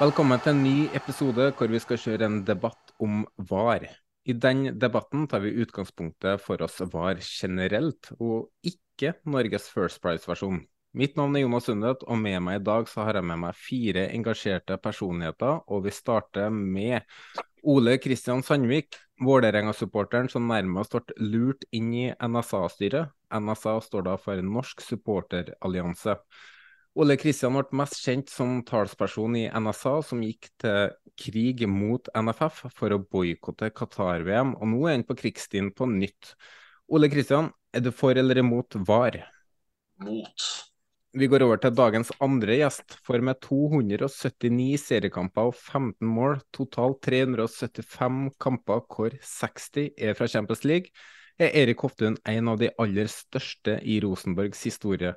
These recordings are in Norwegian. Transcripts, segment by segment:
Velkommen til en ny episode hvor vi skal kjøre en debatt om VAR. I den debatten tar vi utgangspunktet for oss VAR generelt, og ikke Norges First Price-versjon. Mitt navn er Jonas Sundet, og med meg i dag så har jeg med meg fire engasjerte personligheter. Og vi starter med Ole Kristian Sandvik, Vålerenga-supporteren som nærmest ble lurt inn i NSA-styret. NSA står da for Norsk supporterallianse. Ole Kristian ble mest kjent som talsperson i NSA, som gikk til krig mot NFF for å boikotte Qatar-VM, og nå er han på krigsstien på nytt. Ole Kristian, er du for eller imot VAR? Mot. Vi går over til dagens andre gjest, for med 279 seriekamper og 15 mål, totalt 375 kamper hvor 60 er fra Champions League, er Erik Hoftun en av de aller største i Rosenborgs historie.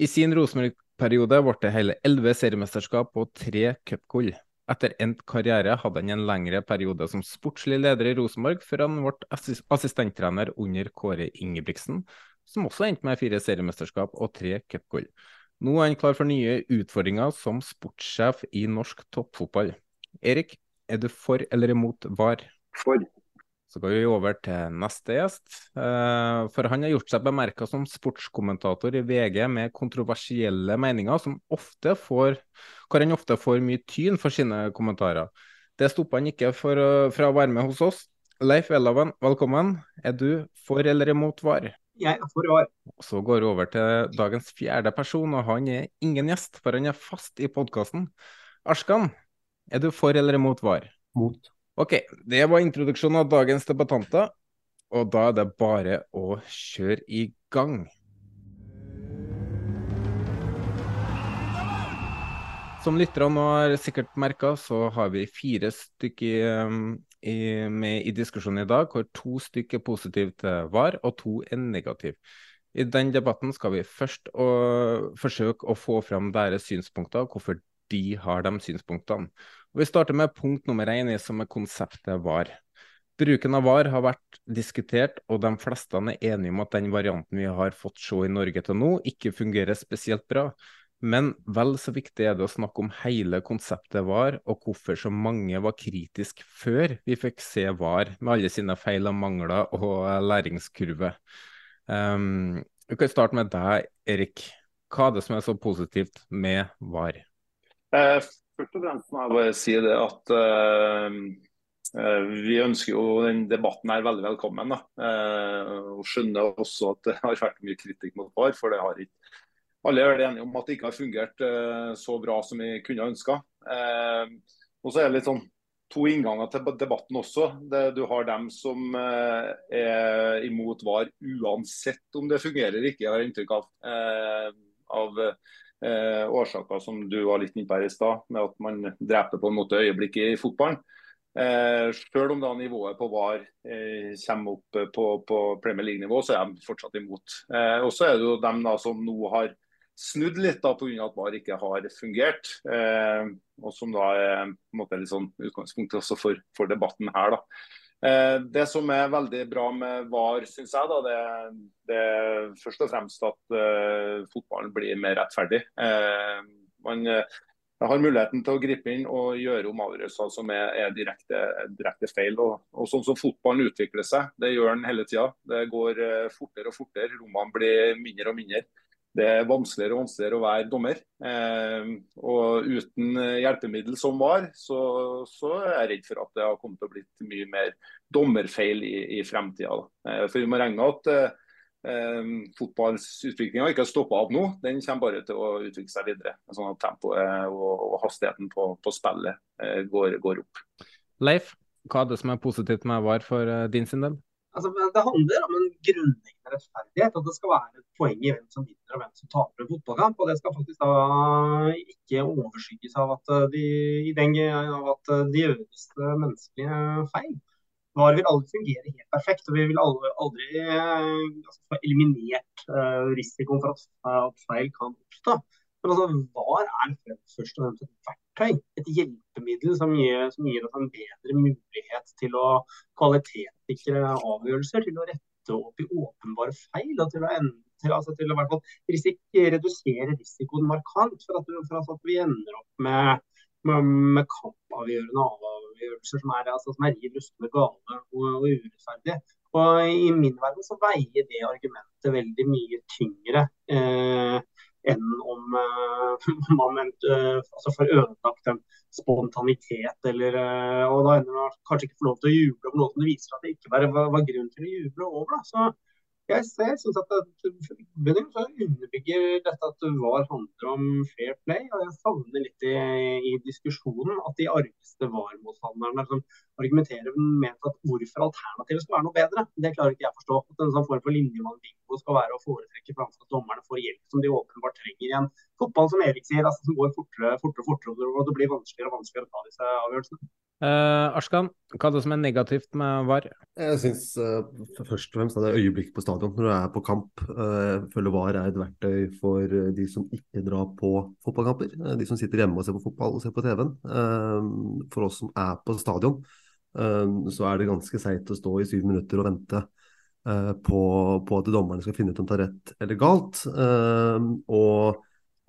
I sin Rosenborg-periode ble det hele elleve seriemesterskap og tre cupgull. Etter endt karriere hadde han en lengre periode som sportslig leder i Rosenborg, før han ble assis assistenttrener under Kåre Ingebrigtsen, som også endte med fire seriemesterskap og tre cupgull. Nå er han klar for nye utfordringer som sportssjef i norsk toppfotball. Erik, er du for eller imot VAR? For. Så går vi over til neste gjest. Eh, For han har gjort seg bemerka som sportskommentator i VG med kontroversielle meninger, som ofte får, hvor han ofte får mye tyn for sine kommentarer. Det stoppa han ikke for, fra å være med hos oss. Leif Welhaven, velkommen. Er du for eller imot VAR? Jeg er for var. Så går vi over til dagens fjerde person, og han er ingen gjest, for han er fast i podkasten. Arskan, er du for eller imot VAR? Mot. Ok, det var introduksjonen av dagens debattanter, og da er det bare å kjøre i gang. Som lytterne har sikkert merka, så har vi fire stykker i, med i diskusjonen i dag, hvor to stykker er positive til VAR, og to er negative. I den debatten skal vi først å, forsøke å få fram deres synspunkter, hvorfor de har de synspunktene. Og vi starter med punkt nummer én, som er konseptet VAR. Bruken av VAR har vært diskutert, og de fleste er enige om at den varianten vi har fått se i Norge til nå, ikke fungerer spesielt bra. Men vel så viktig er det å snakke om hele konseptet VAR, og hvorfor så mange var kritisk før vi fikk se VAR, med alle sine feil og mangler og læringskurve. Um, vi kan starte med deg, Erik. Hva er det som er så positivt med VAR? Først og fremst må jeg bare si det at eh, vi ønsker jo den debatten her veldig velkommen. Da. Uh, og skjønner også at det har vært mye kritikk mot VAR, for det har ikke alle er enige om at det ikke har fungert uh, så bra som vi kunne ønska. Og så er det sånn to innganger til debatten også. Det, du har dem som eh, er imot VAR uansett om det fungerer eller ikke, jeg har inntrykk av. Eh, av eh, årsaker som du var litt inne på her i stad, med at man dreper på en måte øyeblikket i fotballen. Eh, selv om da nivået på VAR eh, kommer opp på, på Premier League-nivå, så er de fortsatt imot. Eh, og så er det jo dem da som nå har snudd litt da pga. at VAR ikke har fungert. Eh, og som da er på en måte litt sånn utgangspunktet også for, for debatten her. da. Eh, det som er veldig bra med VAR, syns jeg, da, det, er først og fremst at uh, fotballen blir mer rettferdig. Uh, man har muligheten til å gripe inn og gjøre om avgjørelser som er, er direkte, direkte, feil. Og, og, Sånn som fotballen utvikler seg, det gjør den hele tida. Det går fortere og fortere. Rommene blir mindre og mindre det er vanskeligere og vanskeligere å være dommer. Eh, og uten hjelpemiddel som var, så, så, er jeg redd for at det har kommet til å blitt mye mer dommerfeil i, i fremtida. Eh, for vi må regne at eh, fotballutviklinga ikke har stoppa opp nå. Den kommer bare til å utvikle seg videre. Sånn at tempoet og, og hastigheten på, på spillet eh, går, går, opp. Leif, hva er det som er positivt med VAR for din sin del? Altså, det handler om en grunnleggende rettferdighet. At det skal være et poeng i hvem som vinner og hvem som taper en fotballkamp. Og det skal faktisk da ikke overskygges av at de, i den, av at de øverste menneskelige feil. VAR vil aldri fungere helt perfekt, og vi vil aldri, aldri altså, få eliminert risikoen for at, feil kan oppstå. Men altså, VAR er først og fremst et verktøy, et hjelpemiddel som gir, som gir oss en bedre mulighet til å kvalitetssikre avgjørelser, til å rette opp i åpenbare feil og til å, til, altså til å risik, redusere risikoen markant for at, for at, vi ender opp med, med, med kampavgjørende avgjørelser som er, altså, er riv gale og, og urettferdige. Og I min verden så veier det argumentet veldig mye tyngre eh, enn om uh, man uh, altså får ødelagt en spontanitet. Eller, uh, og da ender man kanskje ikke får lov til å juble over noe som det viser at det ikke var, var grunn til å juble over. Da. Så jeg, jeg syns at det, så underbygger dette at VAR handler om fair play. Og jeg savner litt i, i diskusjonen at de argeste VAR-motstanderne liksom, argumenterer med at hvorfor alternativet skal være noe bedre. Det klarer ikke jeg å forstå. At en sånn form for linjemann-bingo skal være å foretrekke framfor at dommerne får hjelp som de åpenbart trenger i en fotball som Erik sier, altså, som går fortere og fortere, fortere, og det blir vanskeligere og vanskeligere å ta disse avgjørelsene. Uh, Arskan, hva er det som er negativt med VAR? Jeg syns uh, først og fremst det er øyeblikket på stadion når du er på kamp. Uh, føler VAR er et verktøy for de som ikke drar på fotballkamper. de som sitter hjemme og ser på fotball og ser på TV-en. for oss som er på stadion, så er det ganske seigt å stå i syv minutter og vente på, på, at dommerne skal finne ut om det er rett eller galt. og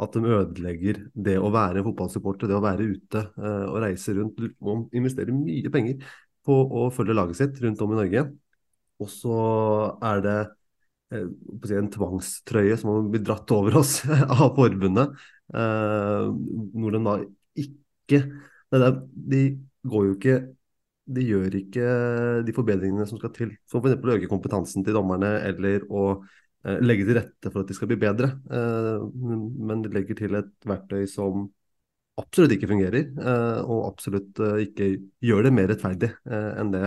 at de ødelegger det å være fotballsupporter, det å være ute uh, og reise rundt og investere mye penger på å følge laget sitt rundt om i Norge. Og så er det uh, en tvangstrøye som har blitt dratt over oss av forbundet, uh, hvor de da ikke De går jo ikke de gjør ikke de forbedringene som skal til. Som f.eks. å øke kompetansen til dommerne eller å Eh, legge til rette for at de skal bli bedre. Eh, men de legger til et verktøy som absolutt ikke fungerer, eh, og absolutt ikke gjør det mer rettferdig enn det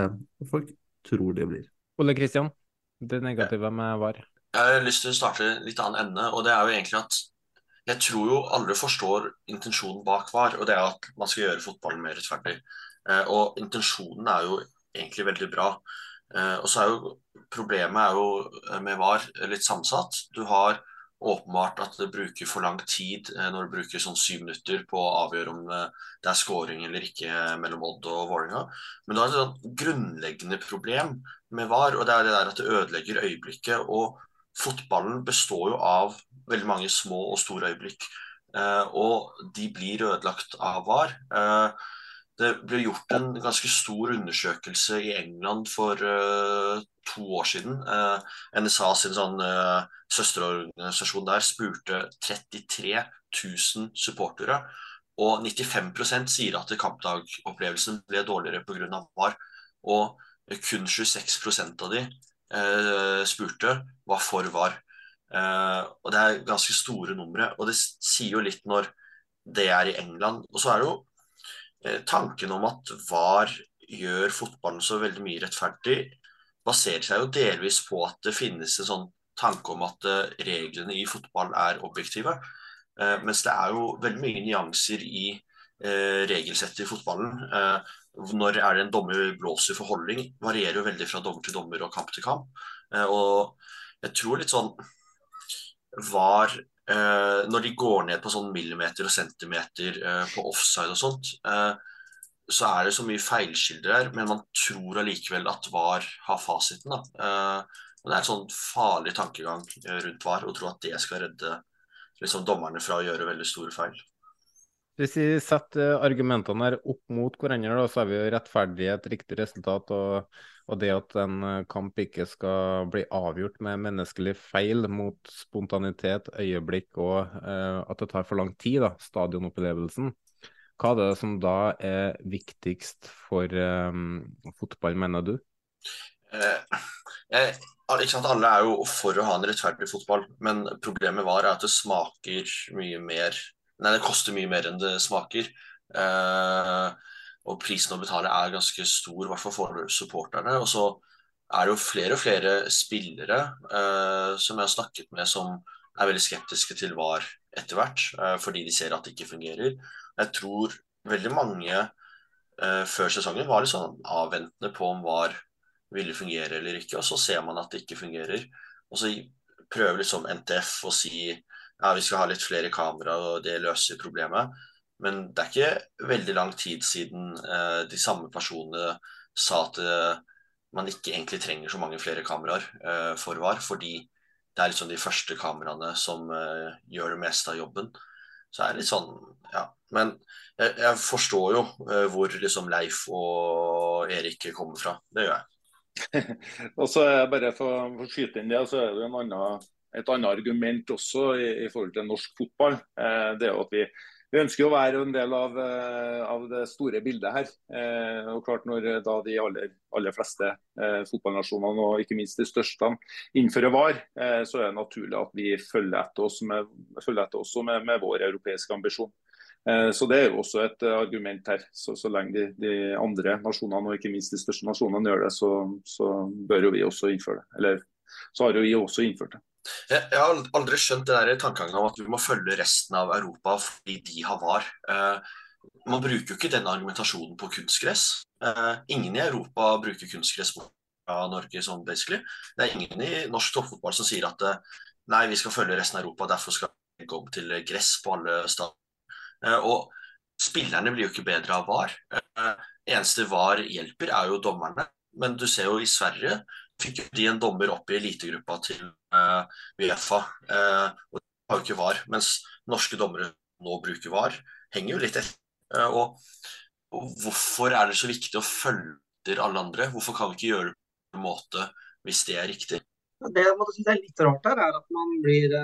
folk tror det blir. Ole Kristian, det negative med VAR? Jeg har lyst til å starte litt annen ende. og det er jo egentlig at Jeg tror jo alle forstår intensjonen bak VAR, og det er at man skal gjøre fotballen mer rettferdig. Og intensjonen er jo egentlig veldig bra. Eh, og så er jo Problemet er jo eh, med VAR litt sammensatt. Du har åpenbart at det bruker for lang tid eh, når du bruker sånn syv minutter på å avgjøre om det er scoring eller ikke mellom Odd og Vålerenga. Men du har et grunnleggende problem med VAR, og det er det der at det ødelegger øyeblikket. Og fotballen består jo av veldig mange små og store øyeblikk. Og de blir ødelagt av VAR. Det ble gjort en ganske stor undersøkelse i England for uh, to år siden. Uh, eh, NSA sin sånn, uh, søsterorganisasjon der spurte 33 000 supportere. Og 95% sier at kampdagopplevelsen ble dårligere pga. VAR. Og kun 26% av de spurte var for VAR. og det er ganske store numre. Og det sier jo litt når det er i England. Og så er det jo tanken om at VAR gjør fotballen så veldig mye rettferdig, baserer seg jo delvis på at det finnes en sånn tanke om at eh, reglene i fotball er objektive. Eh, mens det er jo veldig mye nyanser i regelsettet i fotballen. Når er det en dommer blåser for holdning, varierer jo veldig fra dommer til dommer og kamp til kamp. Og jeg tror litt sånn VAR eh, når de går ned på sånn millimeter og centimeter uh, på offside og sånt, uh, så er det så mye feilskilder her, men man tror allikevel at VAR har fasiten. Det er en sånn farlig tankegang rundt VAR å tro at det skal redde liksom, dommerne fra å gjøre veldig store feil. Hvis vi setter argumentene her opp mot hverandre, da, så har vi jo rettferdighet, riktig resultat og, og, det at en eh, kamp ikke skal bli avgjort med menneskelig feil mot spontanitet, øyeblikk og eh, at det tar for lang tid, da, stadionopplevelsen. Hva er det som da er viktigst for eh, fotball, mener du? Eh, sant, Alle er jo for å ha en rettferdig fotball, men problemet var at det smaker mye mer Nei, det koster mye mer enn det smaker. Eh, og prisen å betale er ganske stor, i hvert fall for supporterne. Og så er det jo flere og flere spillere eh, som jeg har snakket med, som er veldig skeptiske til VAR etter hvert, eh, fordi de ser at det ikke fungerer. Jeg tror veldig mange eh, før sesongen var litt sånn avventende på om VAR ville fungere eller ikke, og så ser man at det ikke fungerer. Og så prøver liksom NTF å si ja, vi skal ha litt flere kamera, og det løser problemet. Men det er ikke veldig lang tid siden eh, de samme personene sa at eh, man ikke egentlig trenger så mange flere kameraer eh, for VAR, fordi det er liksom de første kameraene som eh, gjør det meste av jobben. Så det er litt sånn, ja. Men jeg, jeg forstår jo eh, hvor liksom Leif og Erik kommer fra. Det gjør jeg. og så bare for å skyte inn det, så er det en annen, et annet argument også i, i forhold til norsk fotball. Eh, det er jo at vi, vi, ønsker å være en del av, eh, av det store bildet her. Eh, og klart Når da de aller, aller fleste eh, fotballnasjonene, og ikke minst de største, innfører VAR, eh, så er det naturlig at vi følger etter oss med, etter oss med, med vår europeiske ambisjon. Eh, så Det er jo også et eh, argument her. Så, så lenge de, de, andre nasjonene, og ikke minst de største nasjonene, gjør det, så, så, bør jo vi også innføre det. Eller så har jo vi også innført det. Jeg, jeg har aldri skjønt det der tankegangen om at vi må følge resten av Europa fordi de har VAR. Eh, man bruker jo ikke den argumentasjonen på kunstgress. Eh, ingen i Europa bruker kunstgress fra Norge sånn basically. Det er ingen i norsk toppfotball som sier at eh, nei, vi skal følge resten av Europa, derfor skal vi gå til gress på alle steder Eh, og spillerne blir jo ikke bedre av VAR. Eh, eneste VAR hjelper, er jo dommerne. Men du ser jo i Sverige fikk de en dommer opp i elitegruppa til uh, Uefa. Uh, og de har jo ikke VAR. Mens norske dommere nå bruker VAR, henger jo litt etter. Uh, og, og, hvorfor er det så viktig å følge alle andre? Hvorfor kan vi ikke gjøre det på en måte hvis det er riktig? Det jeg synes er litt rart her, er at man blir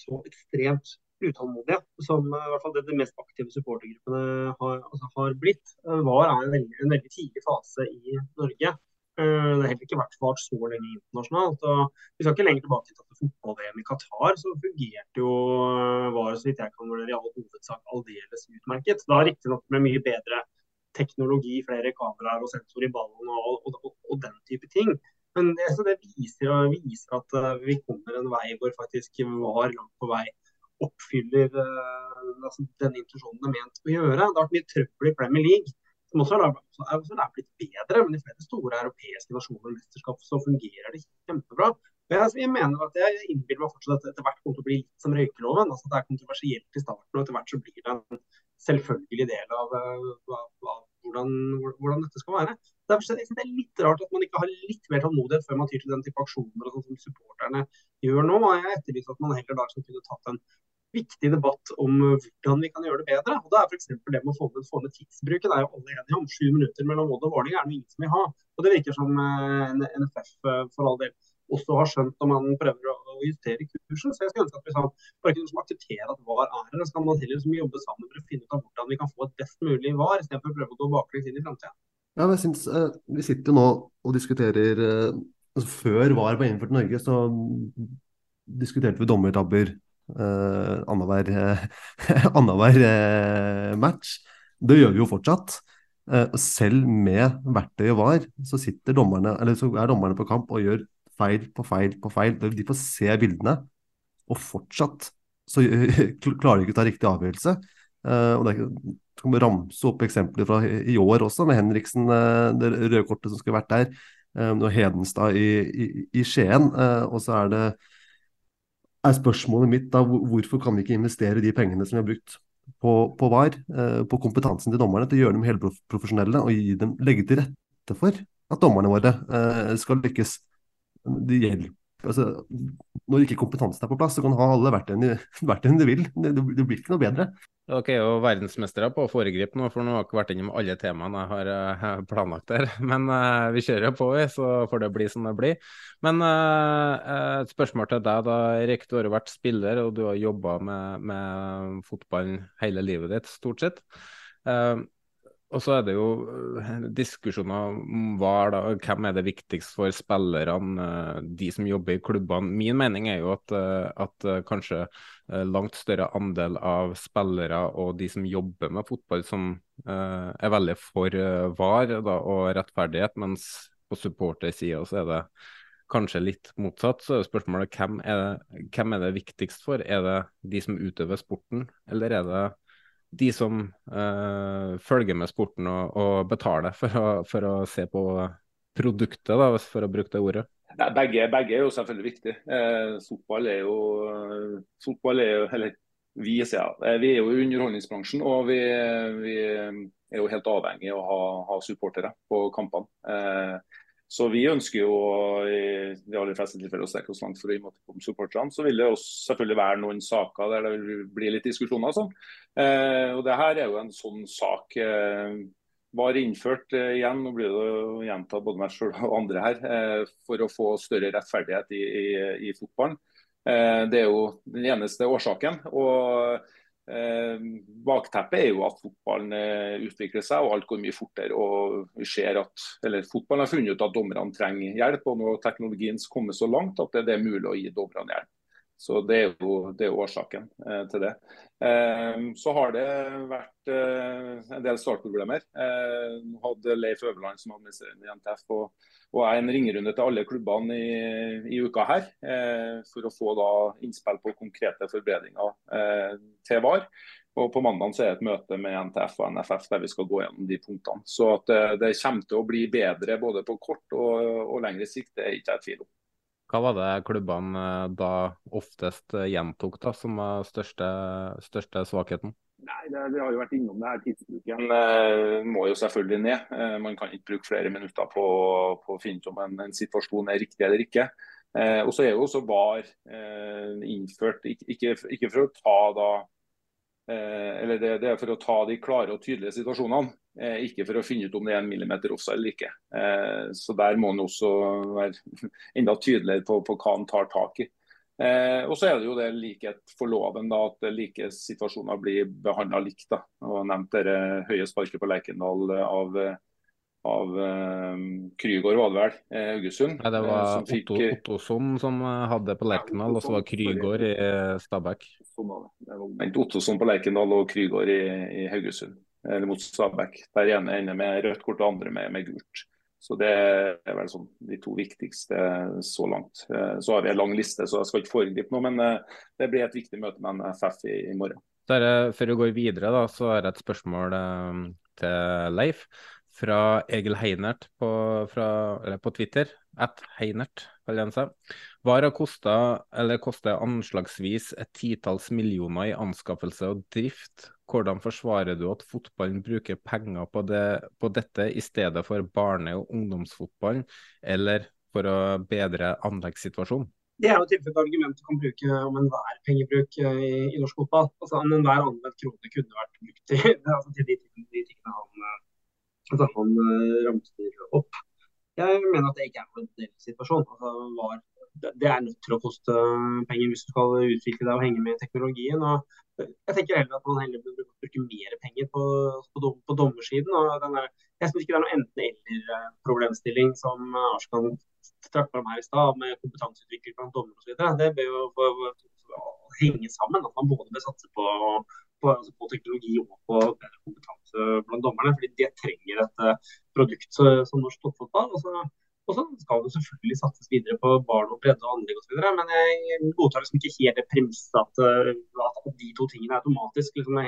så ekstremt utålmodige, som eh, i hvert fall det de mest aktive supportergruppene har, altså har blitt. Eh, VAR er en veldig, en veldig, tidlig fase i Norge. Eh, det har heller ikke vært vart så lenge internasjonalt. og Vi skal ikke lenger tilbake til fotball-VM i Qatar, så fungerte jo VAR så vidt jeg kan vurdere i all hovedsak aldeles utmerket. Da riktignok med mye bedre teknologi, flere kameraer og sensor i ballen og, og, og, og den type ting. Men det, det viser, viser, at vi kommer en vei hvor faktisk VAR langt på vei oppfyller altså, den intensjonen det er ment å gjøre. Det har vært mye trøbbel i Premier League, som også er, også er blitt bedre. Men i flere store europeiske nasjoner og mesterskap så fungerer det kjempebra. Og jeg, jeg mener at jeg innbiller meg fortsatt at det etter hvert kommer til å bli litt som røykeloven. altså Det er kontroversielt i starten, og etter hvert så blir det en selvfølgelig del av, av, av hvordan, hvordan, dette skal være. Derfor synes det er litt rart at man ikke har litt mer tålmodighet før man tyr til den type aksjoner og sånn som supporterne gjør nå. og Jeg etterlyser at man heller da kunne tatt en viktig debatt om hvordan vi kan gjøre det bedre. Og det er f.eks. det med å få ned, få ned tidsbruken. Det er jo alle enige om. Sju minutter mellom Odd og Vålerenga er det ingen som vil ha. Og det virker som eh, NFF eh, for all del også har skjønt når man prøver å justere kursen. Så jeg skulle ønske at vi sa, bare kunne akseptere at VAR er her. Så kan man heller liksom jobbe sammen for å finne ut av hvordan vi kan få et best mulig VAR, istedenfor å prøve å gå baklengs inn i framtida. Ja, men jeg synes, uh, Vi sitter jo nå og diskuterer uh, altså Før VAR var innført i Norge, så diskuterte vi dommertabber uh, annenhver uh, match. Det gjør vi jo fortsatt. Uh, selv med verktøyet VAR, så sitter dommerne, eller så er dommerne på kamp og gjør feil på feil på feil. De får se bildene, og fortsatt så klarer de ikke å ta riktig avgjørelse. Og det kan ramse opp eksempler fra i år også, med Henriksen, det røde kortet som skulle vært der. Og Hedenstad i, i, i Skien. Og så er det er spørsmålet mitt da hvorfor kan vi ikke investere de pengene som vi har brukt på, på VAR, eh, på kompetansen til dommerne, til å gjøre dem helprofesjonelle og dem, legge til rette for at dommerne våre eh, skal lykkes. Det hjelper altså, Når ikke kompetansen er på plass, så kan ha alle verktøyene du vil. Det, det blir ikke noe bedre. Dere er jo verdensmestere på å foregripe nå, for nå har dere vært innom alle temaene jeg har uh, planlagt her. Men uh, vi kjører på, så får det bli som det blir. Men uh, et spørsmål til deg, da, Erik. Du har jo vært spiller, og du har jobba med, med fotballen hele livet ditt, stort sett. Og så er det jo eh, diskusjoner om hva er da, hvem er det viktigst for spillerne, eh, de som jobber i klubbene. Min mening er jo at, eh, at kanskje langt større andel av spillere og de som jobber med fotball, som er veldig for VAR da, og rettferdighet, mens på supportersida så er det kanskje litt motsatt. Så er spørsmålet hvem er, det, hvem er det viktigst for? Er det de som utøver sporten, eller er det de som uh, følger med sporten og, og betaler for å, for å, se på produktet, da, for å bruke det ordet? Nei, begge, begge, er jo selvfølgelig viktig. Eh, fotball er jo, fotball er jo eller, vi, ja, eh, vi, er jo i underholdningsbransjen, og vi, vi, er jo helt avhengig av å ha, ha supportere på kampene. Eh, så vi ønsker jo i de aller fleste tilfeller å strekke oss langt for å imøtekomme supporterne. Så vil det også selvfølgelig være noen saker der det blir litt diskusjoner. Sånn. Eh, og det her er jo en sånn sak. Eh, var innført eh, igjen, nå blir det å gjenta både meg selv og andre her, eh, for å få større rettferdighet i, i, i fotballen. Eh, det er jo den eneste årsaken. og bakteppet er jo at fotballen eh, utvikler seg og alt går mye fortere. og vi ser at, eller Fotballen har funnet ut at dommerne trenger hjelp, og nå teknologien kommet så langt at det er mulig å gi dommerne hjelp. Så Det er jo, det er årsaken eh, til det. Eh, så har det vært eh, en del startproblemer. Eh, hadde Leif Øverland som administrerende i NTF og, og jeg en ringerunde til alle klubbene i, i uka her eh, for å få da innspill på konkrete forbedringer eh, til VAR. Og På mandag så er det et møte med NTF og NFF der vi skal gå gjennom de punktene. Så at det, kommer til å bli bedre både på kort og, og lengre sikt, det er ikke jeg tvil om. Hva var det klubbene eh, da oftest eh, gjentok da, som var største, største svakheten? Nei, det, Vi har jo vært innom det her. Tidsbruken eh, må jo selvfølgelig ned. Eh, man kan ikke bruke flere minutter på, på å finne ut om en, en, situasjon er riktig eller ikke. Eh, og så er jo også VAR eh, innført, ikke, ikke, ikke, for å ta da eller det, det, er for å ta de klare og tydelige situasjonene. Eh, ikke for å finne ut om det er en millimeter offside eller ikke. Eh, så Der må en også være enda tydeligere på, på hva en tar tak i. Eh, og så er det jo det likhet for loven, da, at like situasjoner blir behandla likt. da, og Nevnt det høye sparket på Lerkendal av, av um, Krygård, var det vel, Haugesund. Nei, det var eh, fikk, Otto, Ottosson som hadde på Lerkendal, og så var Krygård i Stabæk. Ottosson på Lerkendal og Krygård i, i Haugesund eller mot Stabæk. Der ene ender med rødt kort og andre med, med, gult. Så Det er vel sånn de to viktigste så langt. Eh, så har vi en lang liste, så jeg skal ikke foregripe noe. Men eh, det blir et viktig møte med NFF i, i morgen. Der, før vi går videre, da, så har jeg et spørsmål eh, til Leif. Fra Egil Heinert på, fra, på Twitter. At Heinert, kaller han seg. VAR har kosta, eller koster anslagsvis et titalls millioner i anskaffelse og drift. Hvordan forsvarer du at fotballen bruker penger på, det, på dette i stedet for barne- og ungdomsfotballen, eller for å bedre anleggssituasjonen? Det er jo et argument du kan bruke om enhver pengebruk eh, i, i, norsk fotball. Altså, Enhver anvendt krone kunne vært brukt til, altså, til de, de, tingene han, eh, altså, han uh, ramser opp. Jeg mener at det ikke er en del situasjon. Altså, det er nødt til å koste penger hvis du skal utvikle deg og henge med i teknologien. Og jeg tenker heller at man heller burde bruke mer penger på, på, på dommersiden. og der, Jeg syns ikke det er noe enten-eller-problemstilling som Arskan trakk fram her i stad, med kompetanseutvikling blant dommere osv. Det bør jo henge sammen. At man både bør satse på, på, altså på teknologi og på bedre kompetanse blant dommerne. fordi det trenger et eh, produkt som norsk toppfotball. Og så skal det selvfølgelig satses videre på barn og bredde og anlegg osv. Men jeg godtar liksom ikke helt det premisset at, eh, at, de to tingene automatisk liksom,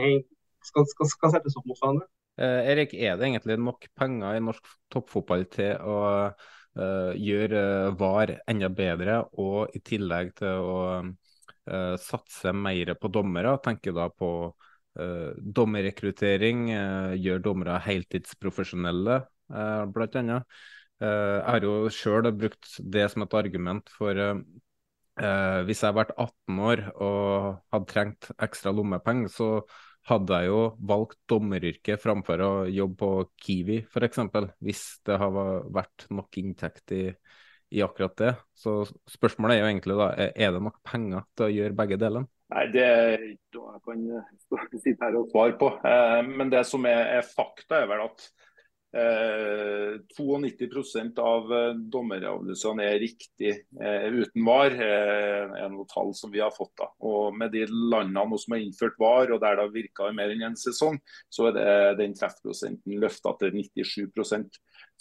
skal, skal, skal, settes opp mot hverandre. Eh, Erik, er det egentlig nok penger i norsk toppfotball til å uh, gjøre VAR enda bedre, og i tillegg til å uh, satse mer på dommere. Tenker da på uh, dommerrekruttering, uh, gjør dommere heltidsprofesjonelle, uh, blant annet. jeg har jo sjøl brukt det som et argument for hvis jeg hadde vært 18 år og hadde trengt ekstra lommepenger, så hadde jeg jo valgt dommeryrket framfor å jobbe på Kiwi f.eks., hvis det hadde vært nok inntekt i, i akkurat det. Så spørsmålet er jo egentlig da, er det nok penger til å gjøre begge delene? Nei, Det er ikke noe jeg kan sitte her og svare på. Eh, men det som er, er fakta, er vel at Eh, 92 av eh, dommeravgjørelsene er riktig eh, uten VAR, eh, er noe tall som vi har fått. da. Og Med de landene som har innført VAR, og der det har virka i mer enn en sesong, så er det, den treffprosenten løfta til 97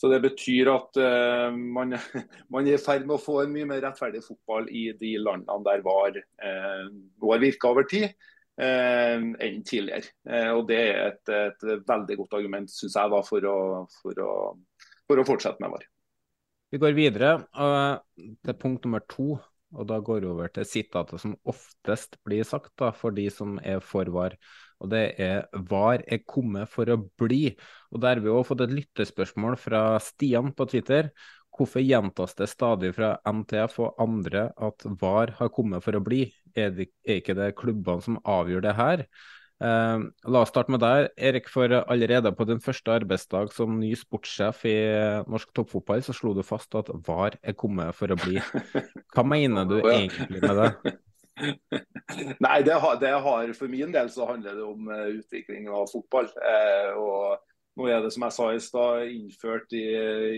Så Det betyr at uh, man, man, er i ferd med å få en mye mer rettferdig fotball i de landene der VAR uh, har virka over tid uh, enn tidligere. Eh, og Det er et, et, veldig godt argument synes jeg, da, for, å, for, å, for å fortsette med VAR. Vi går videre til punkt nummer to. Og Da går vi over til sitatet som oftest blir sagt da, for de som er for VAR. og Det er 'VAR er kommet for å bli'. Og Der har vi også fått et lyttespørsmål fra Stian på Twitter. Hvorfor gjentas det stadig fra NTF og andre at VAR har kommet for å bli? Er, det, er ikke det klubbene som avgjør det her? Eh, la oss starte med deg, Erik. For allerede på din første arbeidsdag som ny sportssjef i norsk toppfotball, så slo du fast at VAR er kommet for å bli. Hva mener du egentlig med det? Nei, det har, det har, For min del så handler det om uh, utvikling av fotball. Eh, og nå er det som jeg sa i stad, innført i,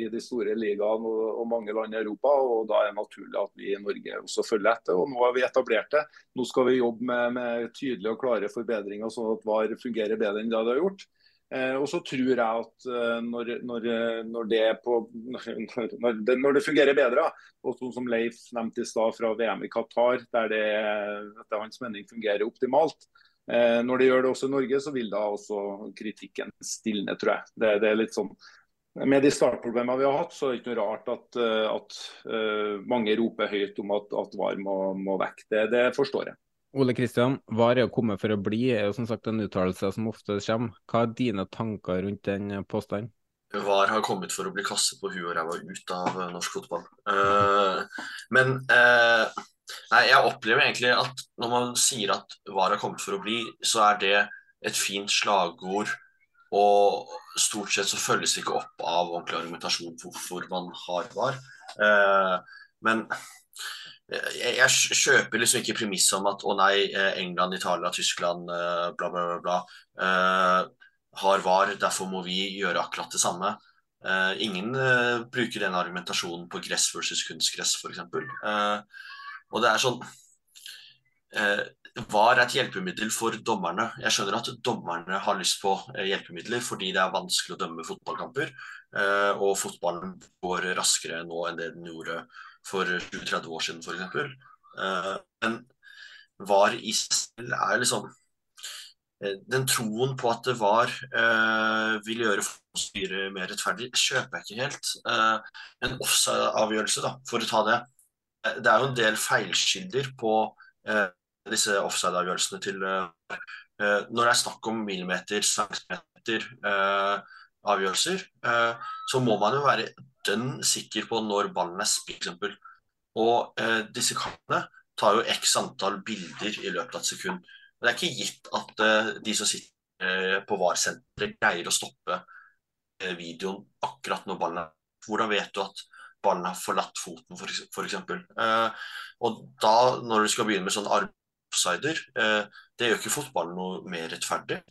i, de store ligaene og, og, mange land i Europa. og Da er det naturlig at vi i Norge også følger etter. og Nå har vi etablert det. Nå skal vi jobbe med, med tydelige og klare forbedringer, sånn at VAR fungerer bedre enn det det har gjort. Eh, og så tror jeg at eh, når, når, når, det på, det, når, det, fungerer bedre, og sånn som Leif nevnte i stad fra VM i Qatar, der det etter hans mening fungerer optimalt, når de gjør det også i Norge, så vil da også kritikken stilne, tror jeg. Det, det er litt sånn med de startproblemene vi har hatt, så er det ikke noe rart at, eh, at uh, mange roper høyt om at, at VAR må, må vekk. Det, det, forstår jeg. Ole Kristian, VAR er å komme for å bli, er jo som sagt en uttalelse som ofte kommer. Hva er dine tanker rundt den påstanden? VAR har kommet for å bli kastet på huet og ræva ut av norsk fotball. Uh, men uh, Nei, jeg opplever egentlig at når man sier at VAR har kommet for å bli, så er det et fint slagord. Og stort sett så følges det ikke opp av ordentlig argumentasjon for hvorfor man har VAR. Eh, men jeg, jeg, kjøper liksom ikke premisset om at å nei, eh, England, Italia, Tyskland, eh, bla, bla, bla, bla eh, har VAR, derfor må vi gjøre akkurat det samme. Eh, ingen eh, bruker den argumentasjonen på gress versus kunstgress, f.eks. Uh, og det er sånn eh, VAR er et hjelpemiddel for dommerne. Jeg skjønner at dommerne har lyst på eh, hjelpemidler fordi det er vanskelig å dømme fotballkamper. Eh, og fotballen går raskere nå enn det den gjorde for 20-30 år siden f.eks. Eh, men VAR i selv er liksom Den troen på at VAR vil gjøre styret mer rettferdig, kjøper jeg ikke helt. En offside-avgjørelse, for å ta det det er jo en del feilkilder på eh, disse offside-avgjørelsene til eh, eh, Når det er snakk om millimeter, centimeter eh, avgjørelser, eh, så må man jo være dønn sikker på når ballen er spilt, f.eks. Og eh, disse kampene tar jo x antall bilder i løpet av et sekund. Det er ikke gitt at de som sitter på VAR-senteret, greier å stoppe videoen akkurat når ballen er Hvordan vet du at ballen har forlatt foten, f.eks. Eh, og da, når du skal begynne med sånn offsider, eh, det gjør ikke fotballen noe mer rettferdig.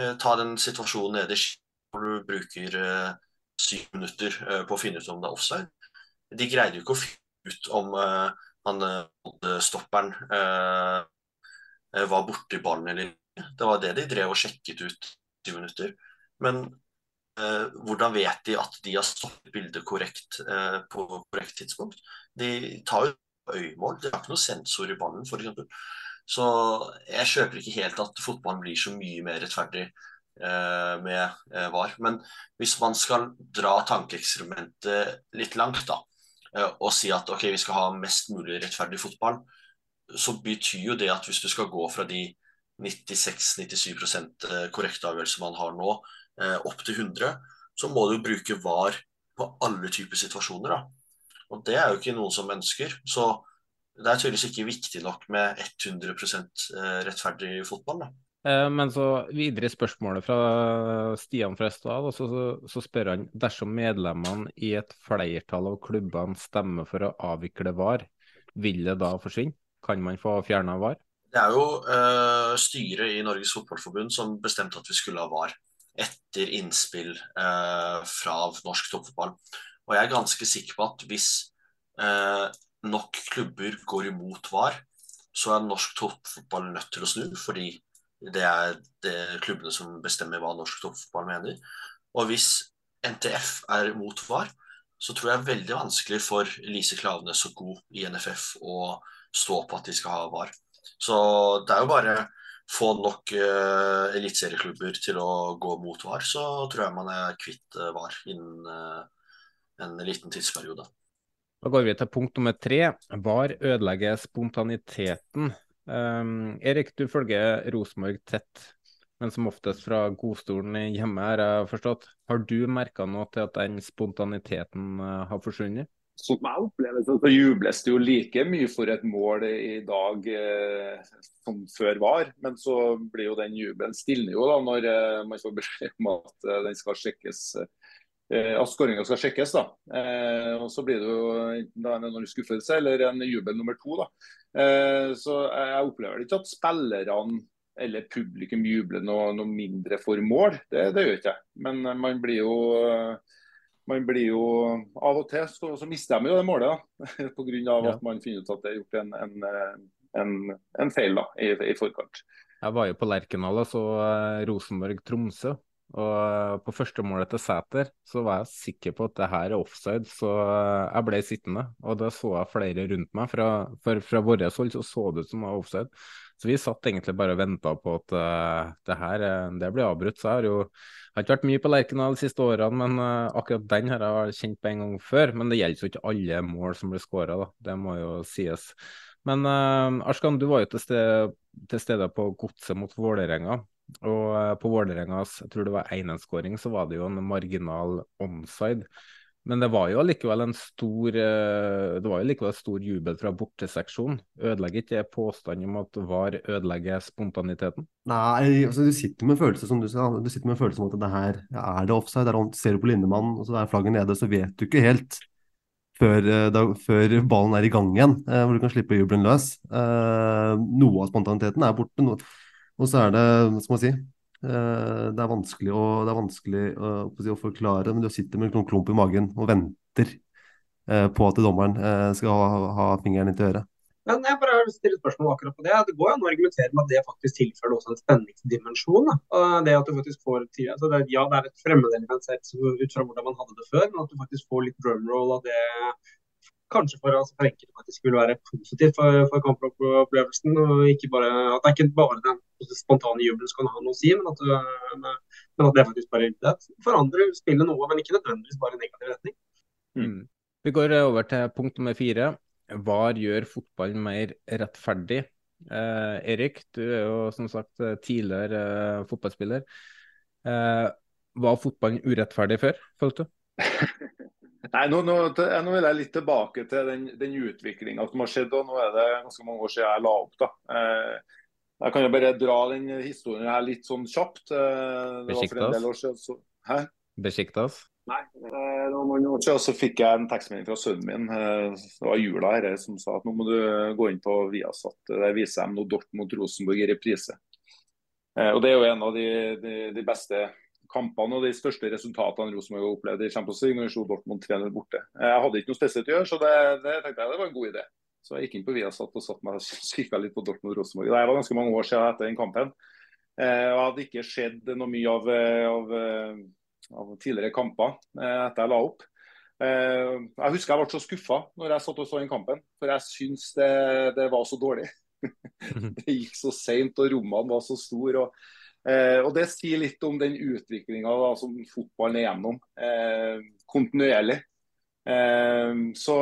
Eh, ta den situasjonen nederst hvor du bruker eh, syv minutter eh, på å finne ut om det er offside. De greide jo ikke å finne ut om eh, han stopperen var borti ballen eller ikke. Det var det de drev og sjekket ut syv minutter. Men hvordan vet de at de har stoppet bildet korrekt eh, på korrekt tidspunkt? De tar jo øyemål, de har ikke noe sensor i ballen f.eks. Så jeg kjøper ikke helt at fotballen blir så mye mer rettferdig eh, med eh, VAR. Men hvis man skal dra tankeeksperimentet litt langt da, eh, og si at ok, vi skal ha mest mulig rettferdig fotball, så betyr jo det at hvis du skal gå fra de 96-97% korrekte avgjørelser man har nå, opp til 100, så må du bruke VAR på alle typer situasjoner. Da. Og det er jo ikke noen som ønsker. Så det er tydeligvis ikke viktig nok med 100 rettferdig fotball. Da. Eh, men så videre i spørsmålet fra Stian fra Østdal, så, så, spør han dersom medlemmene i et flertall av klubbene stemmer for å avvikle VAR, vil det da forsvinne? Kan man få fjerna VAR? Det er jo uh, styret i Norges Fotballforbund som bestemte at vi skulle ha VAR etter innspill eh, fra norsk toppfotball. Og jeg er ganske sikker på at hvis eh, nok klubber går imot VAR, så er norsk toppfotball nødt til å snu, fordi det er det klubbene som bestemmer hva norsk toppfotball mener. Og hvis NTF er mot VAR, så tror jeg det er veldig vanskelig for Lise Klaveness og God i NFF å stå på at de skal ha VAR. Så det er jo bare få nok uh, eliteserieklubber til å gå mot VAR, så tror jeg man er kvitt uh, VAR innen uh, en liten tidsperiode. Da går vi til punkt nummer tre. VAR ødelegger spontaniteten. Um, Erik, du følger Rosenborg tett, men som oftest fra godstolen hjemme, har jeg forstått. Har du merka noe til at den spontaniteten har forsvunnet? Som jeg opplever så jubles det jo like mye for et mål i dag eh, som før var. Men så blir jo den jubelen stilner jo da når eh, man får beskjed om at eh, den skal sjekkes Eh, at skåringa skal sjekkes. da. Eh, og Så blir det jo enten en skuffelse eller en jubel nummer to. da. Eh, så jeg opplever ikke at spillerne eller publikum jubler noe, noe mindre for mål. Det, det gjør ikke jeg. Men man blir jo man blir jo Av og til så, så mister de jo det målet, da. Pga. Ja. at man finner ut at det er gjort en, en, en, en feil da, i, i, forkant. Jeg var jo på Lerkendal og så Rosenborg-Tromsø. Og eh, på første målet til Sæter så var jeg sikker på at det her er offside, så eh, jeg ble sittende. Og da så jeg flere rundt meg. Fra, for fra vårt hold så så det ut som det var offside. Så vi satt egentlig bare og venta på at uh, det her det blir avbrutt. Så jeg har jo har ikke vært mye på Lerkendal de siste årene, men uh, akkurat den har jeg kjent på en gang før. Men det gjelder jo ikke alle mål som blir skåra, det må jo sies. Men uh, Arskan, du var jo til stede, til stede på Godset mot Vålerenga. Og eh, på Vålerengas jeg tror det var 1-1-skåring, så var det jo en marginal onside. Men det var jo allikevel en stor eh, det var jo likevel stor jubel fra borteseksjonen. Ødelegger ikke påstanden om at VAR ødelegger spontaniteten? Nei, altså du sitter med følelse som du sa, du sitter med følelse om at det her er det offside. Der ser du på Lindemann, og så er flagget nede, så vet du ikke helt før, eh, da, før ballen er i gang igjen, hvor du kan slippe jubelen løs. noe av spontaniteten er borte. Og så er det, skal man si, eh, det er vanskelig, å, er vanskelig å, å, forklare, men du sitter med en klump i magen og venter eh, på at dommeren eh, skal ha, ha fingeren inntil øret. Men jeg bare stiller spørsmål akkurat på det. Det går an å argumentere med at det faktisk tilfører også en spenningsdimensjon. Det at du faktisk får tid, altså det, Ja, det er et fremmedelement sett ut fra hvordan man hadde det før, men at du faktisk får litt drumroll av det kanskje for, altså for enkelte faktisk vil være positivt for, for kampopplevelsen. og ikke bare, At det er ikke bare den spontane jubelen skal ha noe å si, men at, men at det faktisk bare det forandrer spillet noe, men ikke nødvendigvis bare i negativ retning. Mm. Vi går over til punkt nummer fire. VAR gjør fotballen mer rettferdig. Eh, Erik, du er jo som sagt tidligere eh, fotballspiller. Eh, var fotballen urettferdig før, følte du? Nei, nå, nå, nå, vil jeg litt tilbake til den, den utviklinga som har skjedd. og Nå er det ganske mange år siden jeg la opp. da. Eh, jeg kan jo bare dra den historien her litt sånn kjapt. Eh. Så... Hæ? Besiktas? Nei, noen var mange år siden så fikk jeg en tekstmelding fra sønnen min. Det var jula her, som sa at nå må du gå inn på Viasat. Der viser de nå Dortmund Rosenborg i reprise. Og Det er jo en av de, de, de beste kampene og de største resultatene Rosenborg har opplevd i Champions League når vi slo Dortmund 3-0 borte. Jeg hadde ikke noe spesielt å gjøre, så det, det tenkte jeg det var en god idé. Så jeg gikk inn på Viasat og satt meg kikka litt på Dortmund Rosenborg. Det var ganske mange år siden etter den kampen. Eh, og hadde ikke skjedd noe mye av, eh, av, eh, av tidligere kamper etter jeg la opp. Jeg husker jeg ble så skuffa når jeg satt og så den kampen, for jeg syns det, det var så dårlig. det gikk så seint og rommene var så store. og Eh, og Det sier litt om den utviklinga som fotballen er gjennom eh, kontinuerlig. Eh, så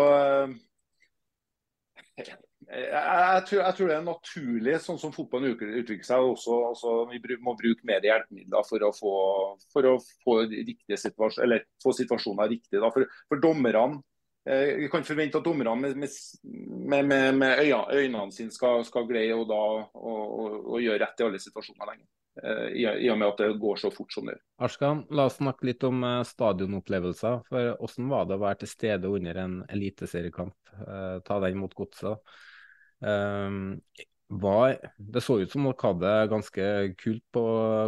jeg, tror, jeg, tror, det er naturlig, sånn som fotballen utvikler seg. Også, altså, vi må bruke mer hjelpemidler for å få, for å få, situasjon, eller, få situasjoner riktig. Da. For, for dommerne eh, kan forvente at dommerne med, med, med, med øynene sine skal, skal greie å, gjøre rett i alle situasjoner lenger. Eh, I, og med at det går så fort som det gjør. Arskan, la oss snakke litt om eh, stadionopplevelser. for Hvordan var det å være til stede under en eliteseriekamp? Eh, ta den mot godset. Det så ut som dere hadde det ganske kult på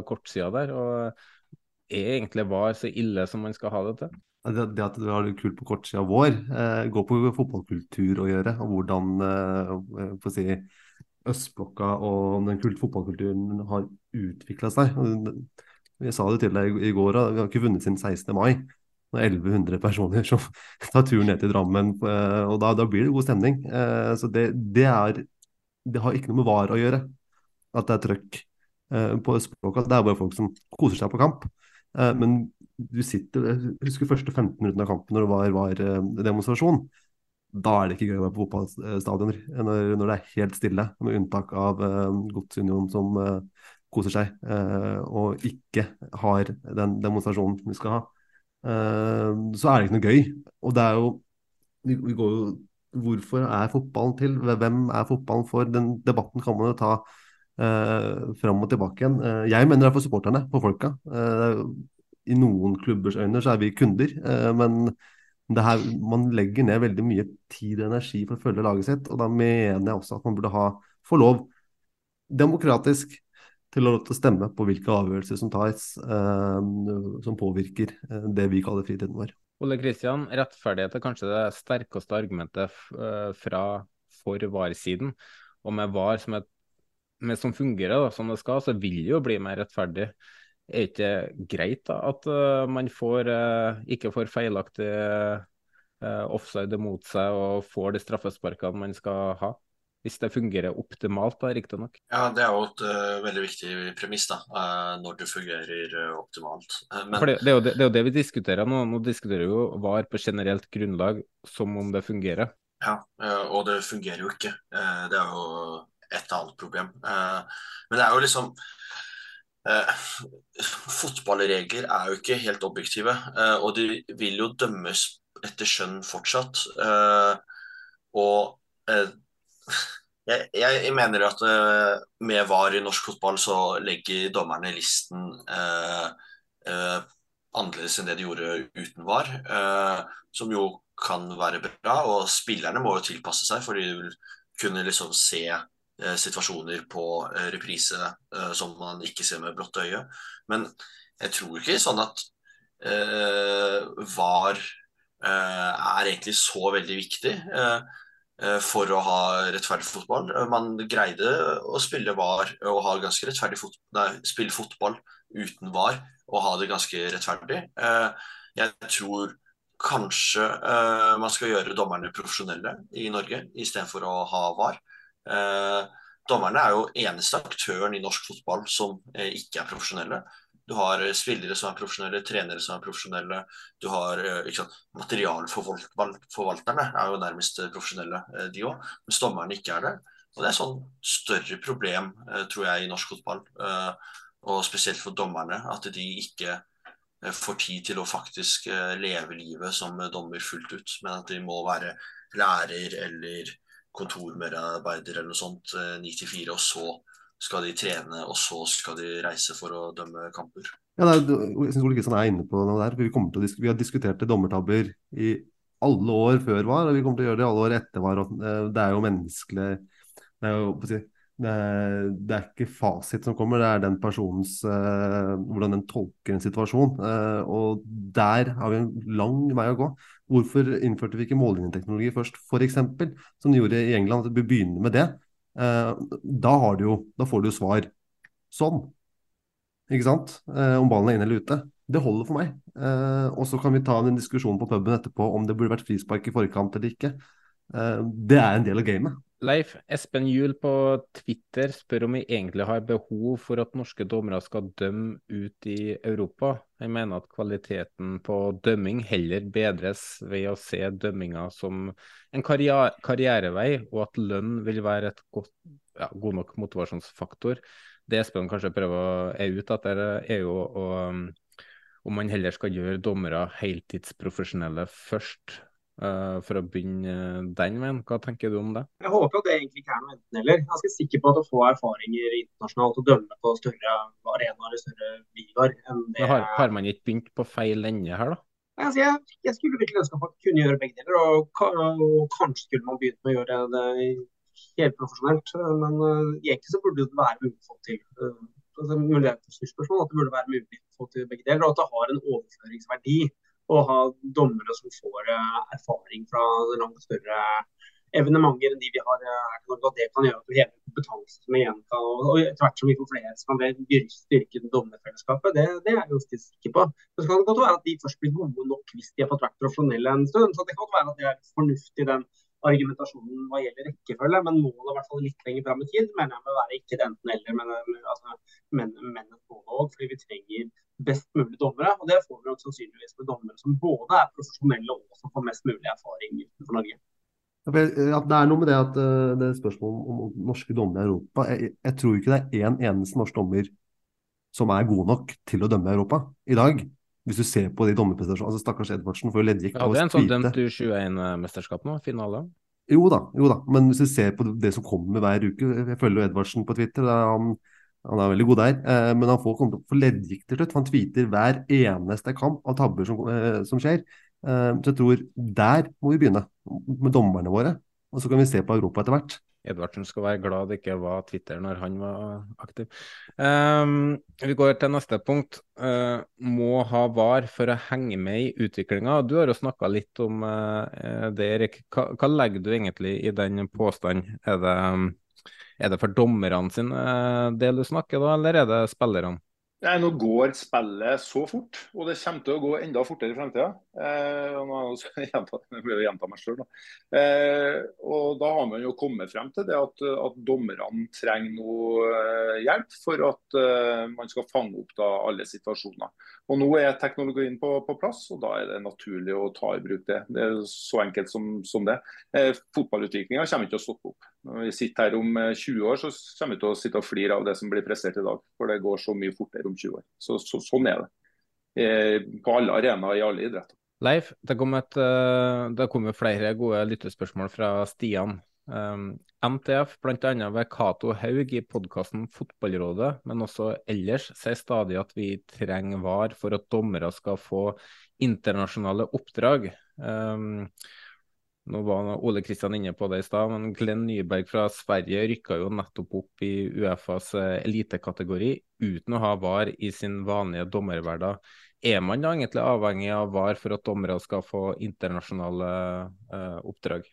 kortsida der. og Er egentlig VAR så ille som man skal ha det til? Det, det at du har det kult på kortsida vår, eh, går på fotballkultur å gjøre. Og hvordan eh, si, østblokka og den kult fotballkulturen har utvikla seg. Jeg sa det til deg i går, vi har ikke vunnet siden 16. mai. Det er 1100 personer som tar turen ned til Drammen, eh, og da, da blir det god stemning. Eh, så det, det, er, det har ikke noe med VAR å gjøre, at det er trøkk eh, på østblokka. Det er bare folk som koser seg på kamp. Men du sitter Jeg husker første 15 minuttene av kampen når det var, var demonstrasjon. Da er det ikke gøy å være på fotballstadioner når, når, det er helt stille, med unntak av Godsunion som koser seg og ikke har den demonstrasjonen vi skal ha. Eh, så er det ikke noe gøy. Og det er jo vi, vi går jo Hvorfor er fotballen til? Hvem er fotballen for? Den debatten kan man jo ta uh, fram og tilbake igjen. Uh, jeg mener det er for supporterne, for folka. Uh, I noen klubbers øyne så er vi kunder, men her, man legger ned veldig mye tid og energi for å følge laget sitt. Og da mener jeg også at man burde ha, få lov, demokratisk, til å stemme på hvilke avgjørelser som tas eh, som påvirker eh, det vi kaller fritiden vår. Ole Kristian, rettferdighet er kanskje det sterkeste argumentet eh, fra for VAR-siden. Og med VAR som, et, med, som fungerer da, som det skal, så vil det jo bli mer rettferdig. Er det ikke greit da, at uh, man får, uh, ikke får feilaktig uh, offside mot seg og får de straffesparkene man skal ha? Hvis det fungerer optimalt, da, riktignok. Ja, det er jo et uh, veldig viktig premiss, da, uh, når det fungerer uh, optimalt. Men... For det, det, er det, det, er jo det, vi diskuterer nå. Nå diskuterer vi jo VAR på generelt grunnlag, som om det fungerer. Ja, og det fungerer jo ikke. det er jo et annet problem. men det er jo liksom Fotballregler er jo ikke helt objektive, og de vil jo dømmes etter skjønn fortsatt. og jeg, jeg, mener at uh, med VAR i norsk fotball så legger dommerne listen uh, annerledes enn det de gjorde uten VAR, som jo kan være bra. Og spillerne må jo tilpasse seg, for de vil kunne liksom se situasjoner på reprise som man ikke ser med blått øye. Men jeg tror ikke sånn at VAR er egentlig så veldig viktig. Eh, for å ha rettferdig fotball. Eh, man greide å spille var og ha ganske rettferdig fot nei, spille fotball uten var og ha det ganske rettferdig. Eh, jeg tror kanskje man skal gjøre dommerne profesjonelle i Norge istedenfor å ha var. Dommerne er jo eneste aktøren i norsk fotball som ikke er profesjonelle. Du har eh, spillere som er profesjonelle, trenere som er profesjonelle. Du har eh, Materialforvalterne er jo nærmest eh, profesjonelle, de òg. Mens dommerne ikke er det. Og Det er et sånn større problem, tror jeg, i norsk fotball. Og spesielt for dommerne. At de ikke får tid til å faktisk leve livet som dommer fullt ut. Men at de må være lærer eller kontormedarbeider eller noe sånt 9 til 4, og så skal de trene, og så skal de reise for å dømme kamper. Ja, nei, jeg synes Ole Kristian er inne på noe der. Vi, til, vi har diskutert dommertabber i alle år før VAR, og vi kommer til å gjøre det i alle år etter VAR. Eh, det er jo menneskelig det er, jo, det, er, det er, ikke fasit som kommer, det er den personens uh, hvordan den tolker en situasjon. Uh, og der har vi en lang vei å gå. Hvorfor innførte vi ikke mållinjeteknologi først, f.eks., som de gjorde i England? At vi begynner med det. Uh, da, jo, da, får du jo svar sånn. Ikke sant? Om ballen er inne eller ute. Det holder for meg. Og så kan vi ta en diskusjon på puben etterpå om det burde vært frispark i forkant eller ikke. Eh, det er en del av gamet. Leif, Espen Juel på Twitter spør om vi egentlig har behov for at norske dommere skal dømme ut i Europa. Jeg mener at kvaliteten på dømming heller bedres ved å se dømminga som en karriere karrierevei, og at lønn vil være et godt, ja, god nok motivasjonsfaktor. Det Espen kanskje prøver å er ute etter, er jo å, om man heller skal gjøre dommere heltidsprofesjonelle først for å begynne den veien. Hva tenker du om det? Jeg håper at det egentlig ikke er noe enten-eller. Jeg er ganske sikker på at å få erfaringer internasjonalt og dømme på større arenaer og større ligaer enn det har, har, man ikke begynt på feil ende her, da? Altså, jeg, jeg, skulle virkelig ønske at man kunne gjøre begge deler. Og, og kanskje skulle man begynt med å gjøre det helt profesjonelt. Men uh, egentlig så burde det være mulig å få til. Uh, altså, mulighetsspørsmål, at det burde være mulig å få til begge deler, og at det har en overføringsverdi å ha dommere som får uh, erfaring fra langt større evenementer enn de vi har. At det kan gjøre at vi hever kompetansen som igjen kan og etter hvert som vi får flere, som kan styrke dommerfellesskapet. Det, det, er jeg ganske sikker på. Så kan det godt være at de først blir gode nok hvis de har fått vært profesjonelle en stund. så det kan godt være at det er fornuftig den argumentasjonen hva gjelder rekkefølge, men målet i hvert fall litt lenger fram i tid mener jeg må være ikke det enten-eller, men, altså, men, men både òg. Fordi vi trenger best mulig dommere. Og det får vi nok sannsynligvis med dommere som både er profesjonelle og som får mest mulig erfaring utenfor Norge. Det er noe med det at uh, det er spørsmål om, norske dommere i Europa. Jeg, jeg, tror ikke det er én en eneste norsk dommer som er god nok til å dømme Europa i dag. Hvis du ser på de dommerprestasjonene altså Stakkars Edvardsen får jo leddgikt. Ja, det er en sånn dømt U21-mesterskap nå, finale. Jo da, jo da, men hvis du ser på det som kommer hver uke Jeg følger jo Edvardsen på Twitter. Han, han, er veldig god der. Eh, men han får, komme til å få leddgikt til slutt. Han tweeter hver eneste kamp av tabber som, eh, som skjer. Eh, så jeg tror der må vi begynne, med dommerne våre. Og så kan vi se på Europa etter hvert. Edvardsen skal være glad det ikke var Twitter når han var aktiv. Um, vi går til neste punkt. Uh, må ha VAR for å henge med i utviklinga. Du har jo snakka litt om uh, det, Erik. Hva, hva, legger du egentlig i den påstanden? Er det, er det for dommerne sin uh, del du snakker da, eller er det spillerne? Nei, Nå går spillet så fort, og det kommer til å gå enda fortere i fremtida. Eh, selv, da. Eh, og da har man jo kommet frem til det at, at dommerne trenger noe eh, hjelp for at eh, man skal fange opp da alle situasjoner. Og Nå er teknologien på, på, plass, og da er det naturlig å ta i bruk det. Det er så enkelt som, som det. Eh, Fotballutviklinga kommer ikke til å stoppe opp. Når vi sitter her om 20 eh, år, så kommer vi til å sitte og flire av det som blir prestert i dag. For det går så mye fortere om 20 år. Så, så, sånn er det. Eh, på alle arenaer i alle idretter. Leif, det kom, et, eh, det kom flere gode lyttespørsmål fra Stian. Um, NTF, bl.a. ved Cato Haug i podkasten Fotballrådet, men også ellers, sier stadig at vi trenger VAR for at dommere skal få internasjonale oppdrag. Um, nå var Ole Kristian inne på det i stad, men Glenn Nyberg fra Sverige rykka jo nettopp opp i Uefas eh, elitekategori uten å ha VAR i sin vanlige dommerhverdag. Er man da egentlig avhengig av VAR for at dommere skal få internasjonale uh, oppdrag?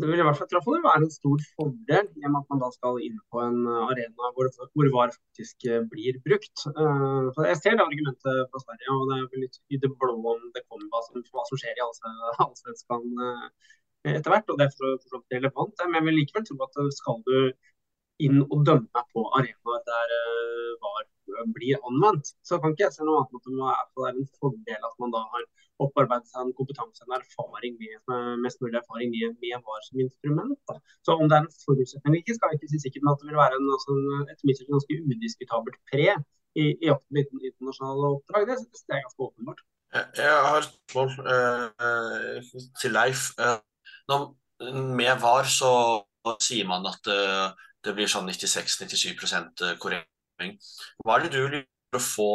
Det vil i hvert fall være en stor fordel i og med at man da skal inn på en arena hvor, hvor VAR faktisk eh, blir brukt. Uh, jeg ser det argumentet fra Sverige, og det er vel litt i det blå om det kommer hva som, hva som skjer i Allsvenskan etter hvert, og det er for så vidt relevant. Men jeg vil likevel tro at skal du inn og dømme på arenaer der blir anvendt, så kan ikke jeg se noe annet at det er en fordel at man da har opparbeidet seg en kompetanse en erfaring med, mest mulig erfaring med, med VAR som instrument. Da. Så Om det er en forutsetning eller ikke, skal jeg ikke si sikkert, men at det vil være en, altså, et mitt ganske udiskutabelt pre i, i jakten på internasjonale oppdrag, det, det er ganske åpenbart. Jeg har et spørsmål uh, til Leif. Uh, når, med VAR så sier man at uh, det blir sånn 96-97 korrekt. Hva er det du vil få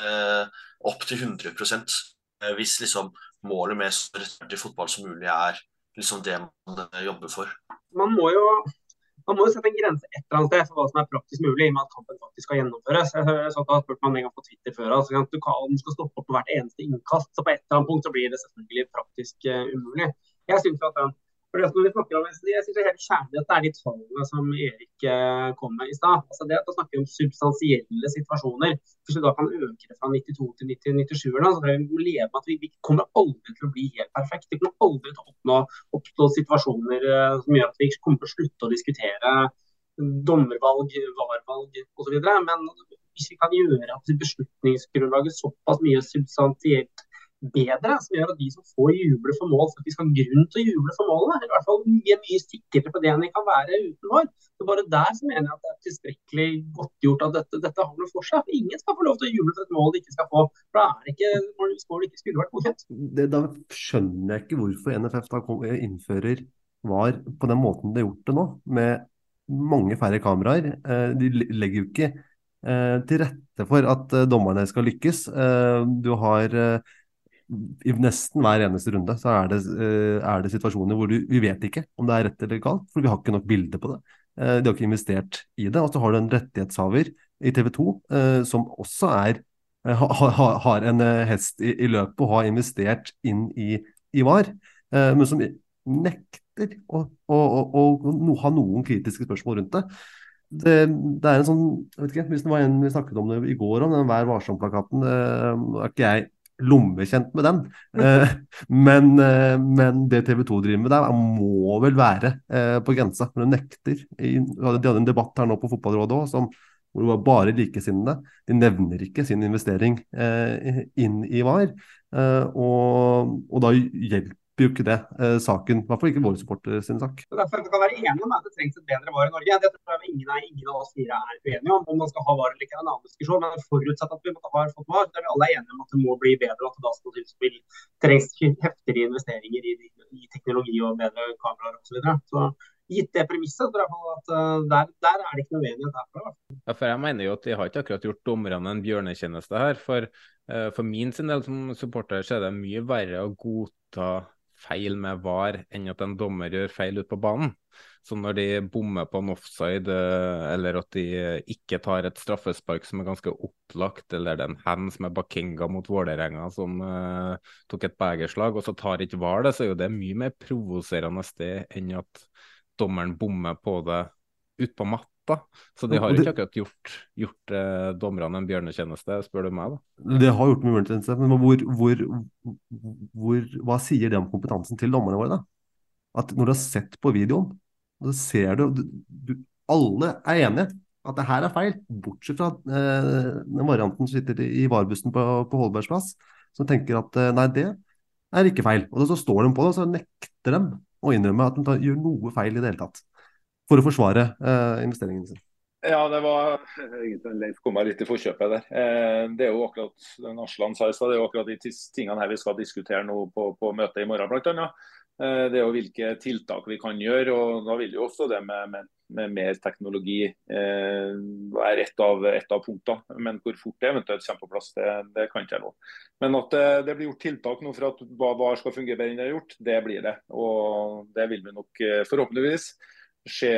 eh, opp til 100 uh, hvis liksom målet med så rettferdig fotball som mulig er liksom det man jobber for? Man må jo man må jo sette en grense et eller annet sted for hva som er praktisk mulig, i og med at kampen faktisk skal gjennomføres. Jeg, har spurt meg en gang på Twitter før, altså, du, kan, skal stoppe opp på hvert eneste innkast. så På et eller annet punkt så blir det selvfølgelig praktisk uh, umulig. Jeg synes at den for at når vi snakker om, Jeg synes at det er de tallene som Erik eh, kom med i stad. Altså det at å snakke om substansielle situasjoner. Hvis du da kan øke det fra 92 til 90, 97, da, så vi må leve med at vi, vi, kommer aldri til å bli helt perfekt. Vi kommer aldri til å oppnå, oppnå situasjoner eh, som gjør at vi kommer til å slutte å diskutere dommervalg, VAR-valg osv. Men hvis vi kan gjøre at beslutningsgrunnlaget såpass mye substansielt bedre, som gjør at de som får juble for mål, faktisk har grunn til å juble for målene. Eller i hvert fall mye, mye sikrere på det enn de kan være uten VAR. Så bare der så mener jeg at det er tilstrekkelig godtgjort at dette, dette har noe for seg. For ingen skal få lov til å juble for et mål de ikke skal få. For da er det ikke det ikke skulle vært godkjent. Da skjønner jeg ikke hvorfor NFF da innfører VAR på den måten de har gjort det nå, med mange færre kameraer. Eh, de legger jo ikke eh, til rette for at eh, dommerne skal lykkes. Du har i nesten hver eneste runde så er det, er det situasjoner hvor du, vi vet ikke om det er rett eller galt, for vi har ikke nok bilde på det. De har ikke investert i det. Og så har du en rettighetshaver i TV 2 som også er, har, har en hest i, i løpet og har investert inn i, i VAR, men som nekter å, å, å, å ha noen kritiske spørsmål rundt det. Det, det, er en sånn jeg vet ikke, Hvis det var en vi snakket om det i går, om den Vær varsom-plakaten eh, er ikke jeg lommekjent med den, eh, men, eh, men, det TV 2 driver med der, må vel være eh, på grensa. Men hun nekter. De hadde en debatt her nå på Fotballrådet også, hvor det var bare likesinnede. De nevner ikke sin investering inn i VAR. Og, og da hjelper jo ikke det eh, saken. I hvert fall ikke våre supportere sin sak. Så derfor kan være enige om at det trengs et bedre VAR i Norge. Det tror jeg ingen, er, ingen av oss fire er uenige om. Om man skal ha VAR eller ikke, er en annen diskusjon. Men forutsatt at vi måtte ha fått VAR, så er vi alle enige om at det må bli bedre. og at det da skal trengs heftigere investeringer i, i, teknologi og bedre kameraer osv. Så, videre. så gitt det premisset, så at uh, der, der, er det ikke noe uenighet derfra. Ja, for jeg mener jo at de har ikke akkurat gjort dommerne en bjørnetjeneste her. For, uh, for min sin del som supporter så er det mye verre å godta feil med VAR enn at en dommer gjør feil ute på banen. Så når de bommer på en offside, eh, eller at de ikke tar et straffespark som er ganske opplagt, eller det er en hand som er Bakenga mot Vålerenga som uh, tok et begerslag, og så tar ikke VAR det, så er jo det mye mer provoserende sted enn at dommeren bommer på det ute på matt da. Så de har ikke akkurat gjort, gjort eh, dommerne en bjørnetjeneste, spør du meg. da. Det har gjort en bjørnetjeneste, men hvor, hvor, hvor, hva sier det om kompetansen til dommerne våre? da? At når du har sett på videoen, så ser du, du, du Alle er enige at det her er feil, bortsett fra eh, den varianten som sitter i varebussen på, på Holbergs plass, som tenker at eh, nei, det er ikke feil. Og så står de på det, og så nekter de å innrømme at de tar, gjør noe feil i det hele tatt for å forsvare eh, investeringene sine. Ja, det var egentlig Leif kom meg litt i forkjøpet der. Eh, det er jo akkurat den Aslan sa det er jo akkurat de tingene her vi skal diskutere nå på, på møtet i morgen, bl.a. Eh, det er jo hvilke tiltak vi kan gjøre. og Da vil jo også det med, med, med mer teknologi eh, være et av, et av punktene. Men hvor fort det eventuelt kommer på plass, det, det kan ikke jeg love. Men at det, det, blir gjort tiltak nå for at hva skal fungere bedre enn det er gjort, det blir det. Og det vil vi nok eh, forhåpentligvis se,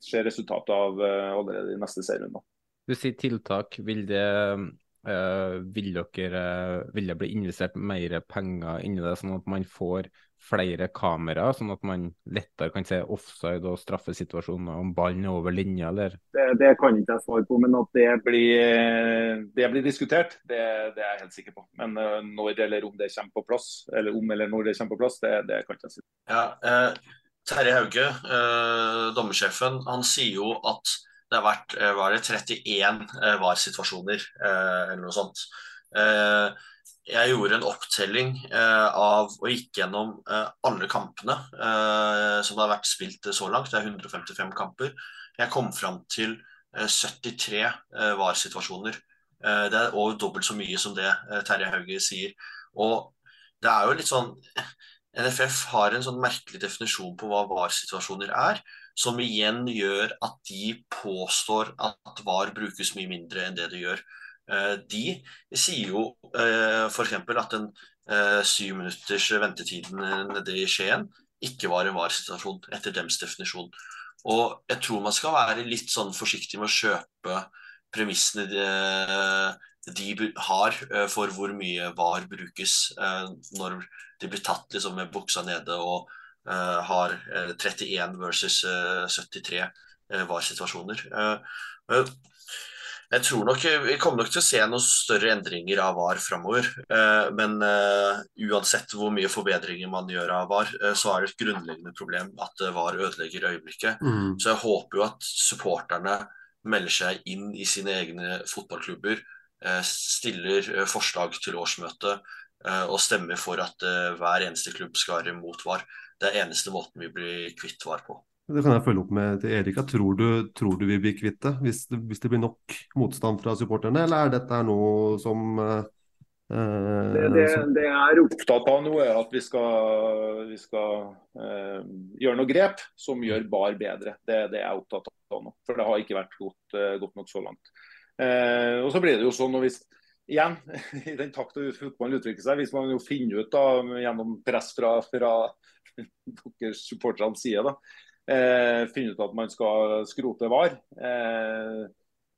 se resultatet av uh, allerede i neste serierunde. Du sier tiltak. Vil det, uh, vil, dere, vil det bli investert mer penger inni det, sånn at man får flere kameraer, sånn at man lettere kan se offside og straffesituasjoner om ballen er over linja, eller? Det, det kan ikke jeg svare på, men at det blir, det blir diskutert, det, det, er jeg helt sikker på. Men uh, når eller om det kommer på plass, eller om eller når det kommer på plass, det, det kan ikke jeg si. Ja, uh Terje Hauge, eh, dommersjefen, han sier jo at det har vært eh, var det 31 eh, VAR-situasjoner, eh, eller noe sånt. Eh, jeg gjorde en opptelling eh, av og gikk gjennom alle kampene som har vært spilt så langt. Det er 155 kamper. Jeg kom fram til 73 VAR-situasjoner. det er over dobbelt så mye som det Terje Hauge sier. Og det er jo litt sånn NFF har en sånn merkelig definisjon på hva VAR-situasjoner er, som igjen gjør at de påstår at VAR brukes mye mindre enn det det gjør. Eh, de sier jo eh, f.eks. at den eh, syv minutters ventetiden nede i Skien ikke var en VAR-situasjon, etter dems definisjon. Og jeg tror man skal være litt sånn forsiktig med å kjøpe premissene de, har for hvor mye VAR brukes når de blir tatt liksom med buksa nede og uh, har 31 eh, versus uh, 73 uh, var situasjoner. Jeg tror nok Vi kommer nok til å se noen større endringer av VAR framover. Eh, men uansett hvor mye forbedringer man gjør av VAR, så er det et grunnleggende problem at VAR ødelegger øyeblikket. Mm. Så jeg håper jo at supporterne melder seg inn i sine egne fotballklubber, stiller forslag til årsmøtet og stemmer for at hver eneste klubb skal være imot VAR. Det er eneste måten vi blir kvitt VAR på. Det kan jeg følge opp med til Erika. Tror du, tror du vi blir kvitt det hvis, hvis, det blir nok motstand fra supporterne, eller er dette noe som det, det, det, jeg er opptatt av nå, er at vi skal, vi skal uh, gjøre noe grep som gjør BAR bedre. Det er jeg er opptatt av nå. For det har ikke vært godt, uh, godt nok så langt. Og så blir det jo sånn, og hvis, igjen, i den takt fotballen utvikler seg, hvis man jo finner ut da, gjennom press fra, fra deres supporternes side da, eh, finne ut at man skal skrote VAR, eh,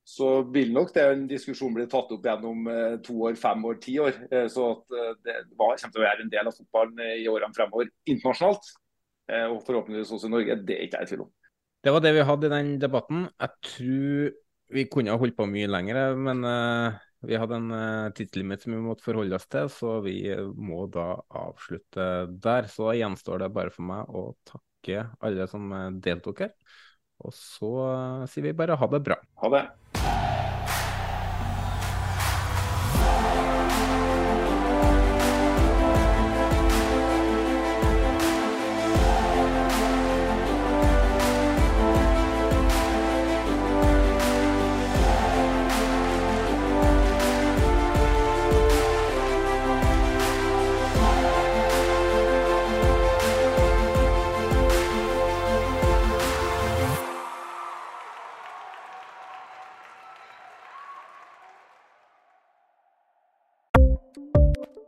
så vil nok den diskusjonen bli tatt opp gjennom eh, to år, fem år, ti år. Eh, så at eh, det var, kommer til å være en del av fotballen i årene fremover internasjonalt. Eh, og forhåpentligvis også i Norge. Det er ikke jeg i tvil om. Det var det vi hadde i den debatten. Jeg tror vi kunne ha holdt på mye lenger, men vi hadde en tidslimit som vi måtte forholde oss til, så vi må da avslutte der. Så gjenstår det bare for meg å takke alle som eh, deltok her. Og så uh, sier vi bare ha det bra. Ha det.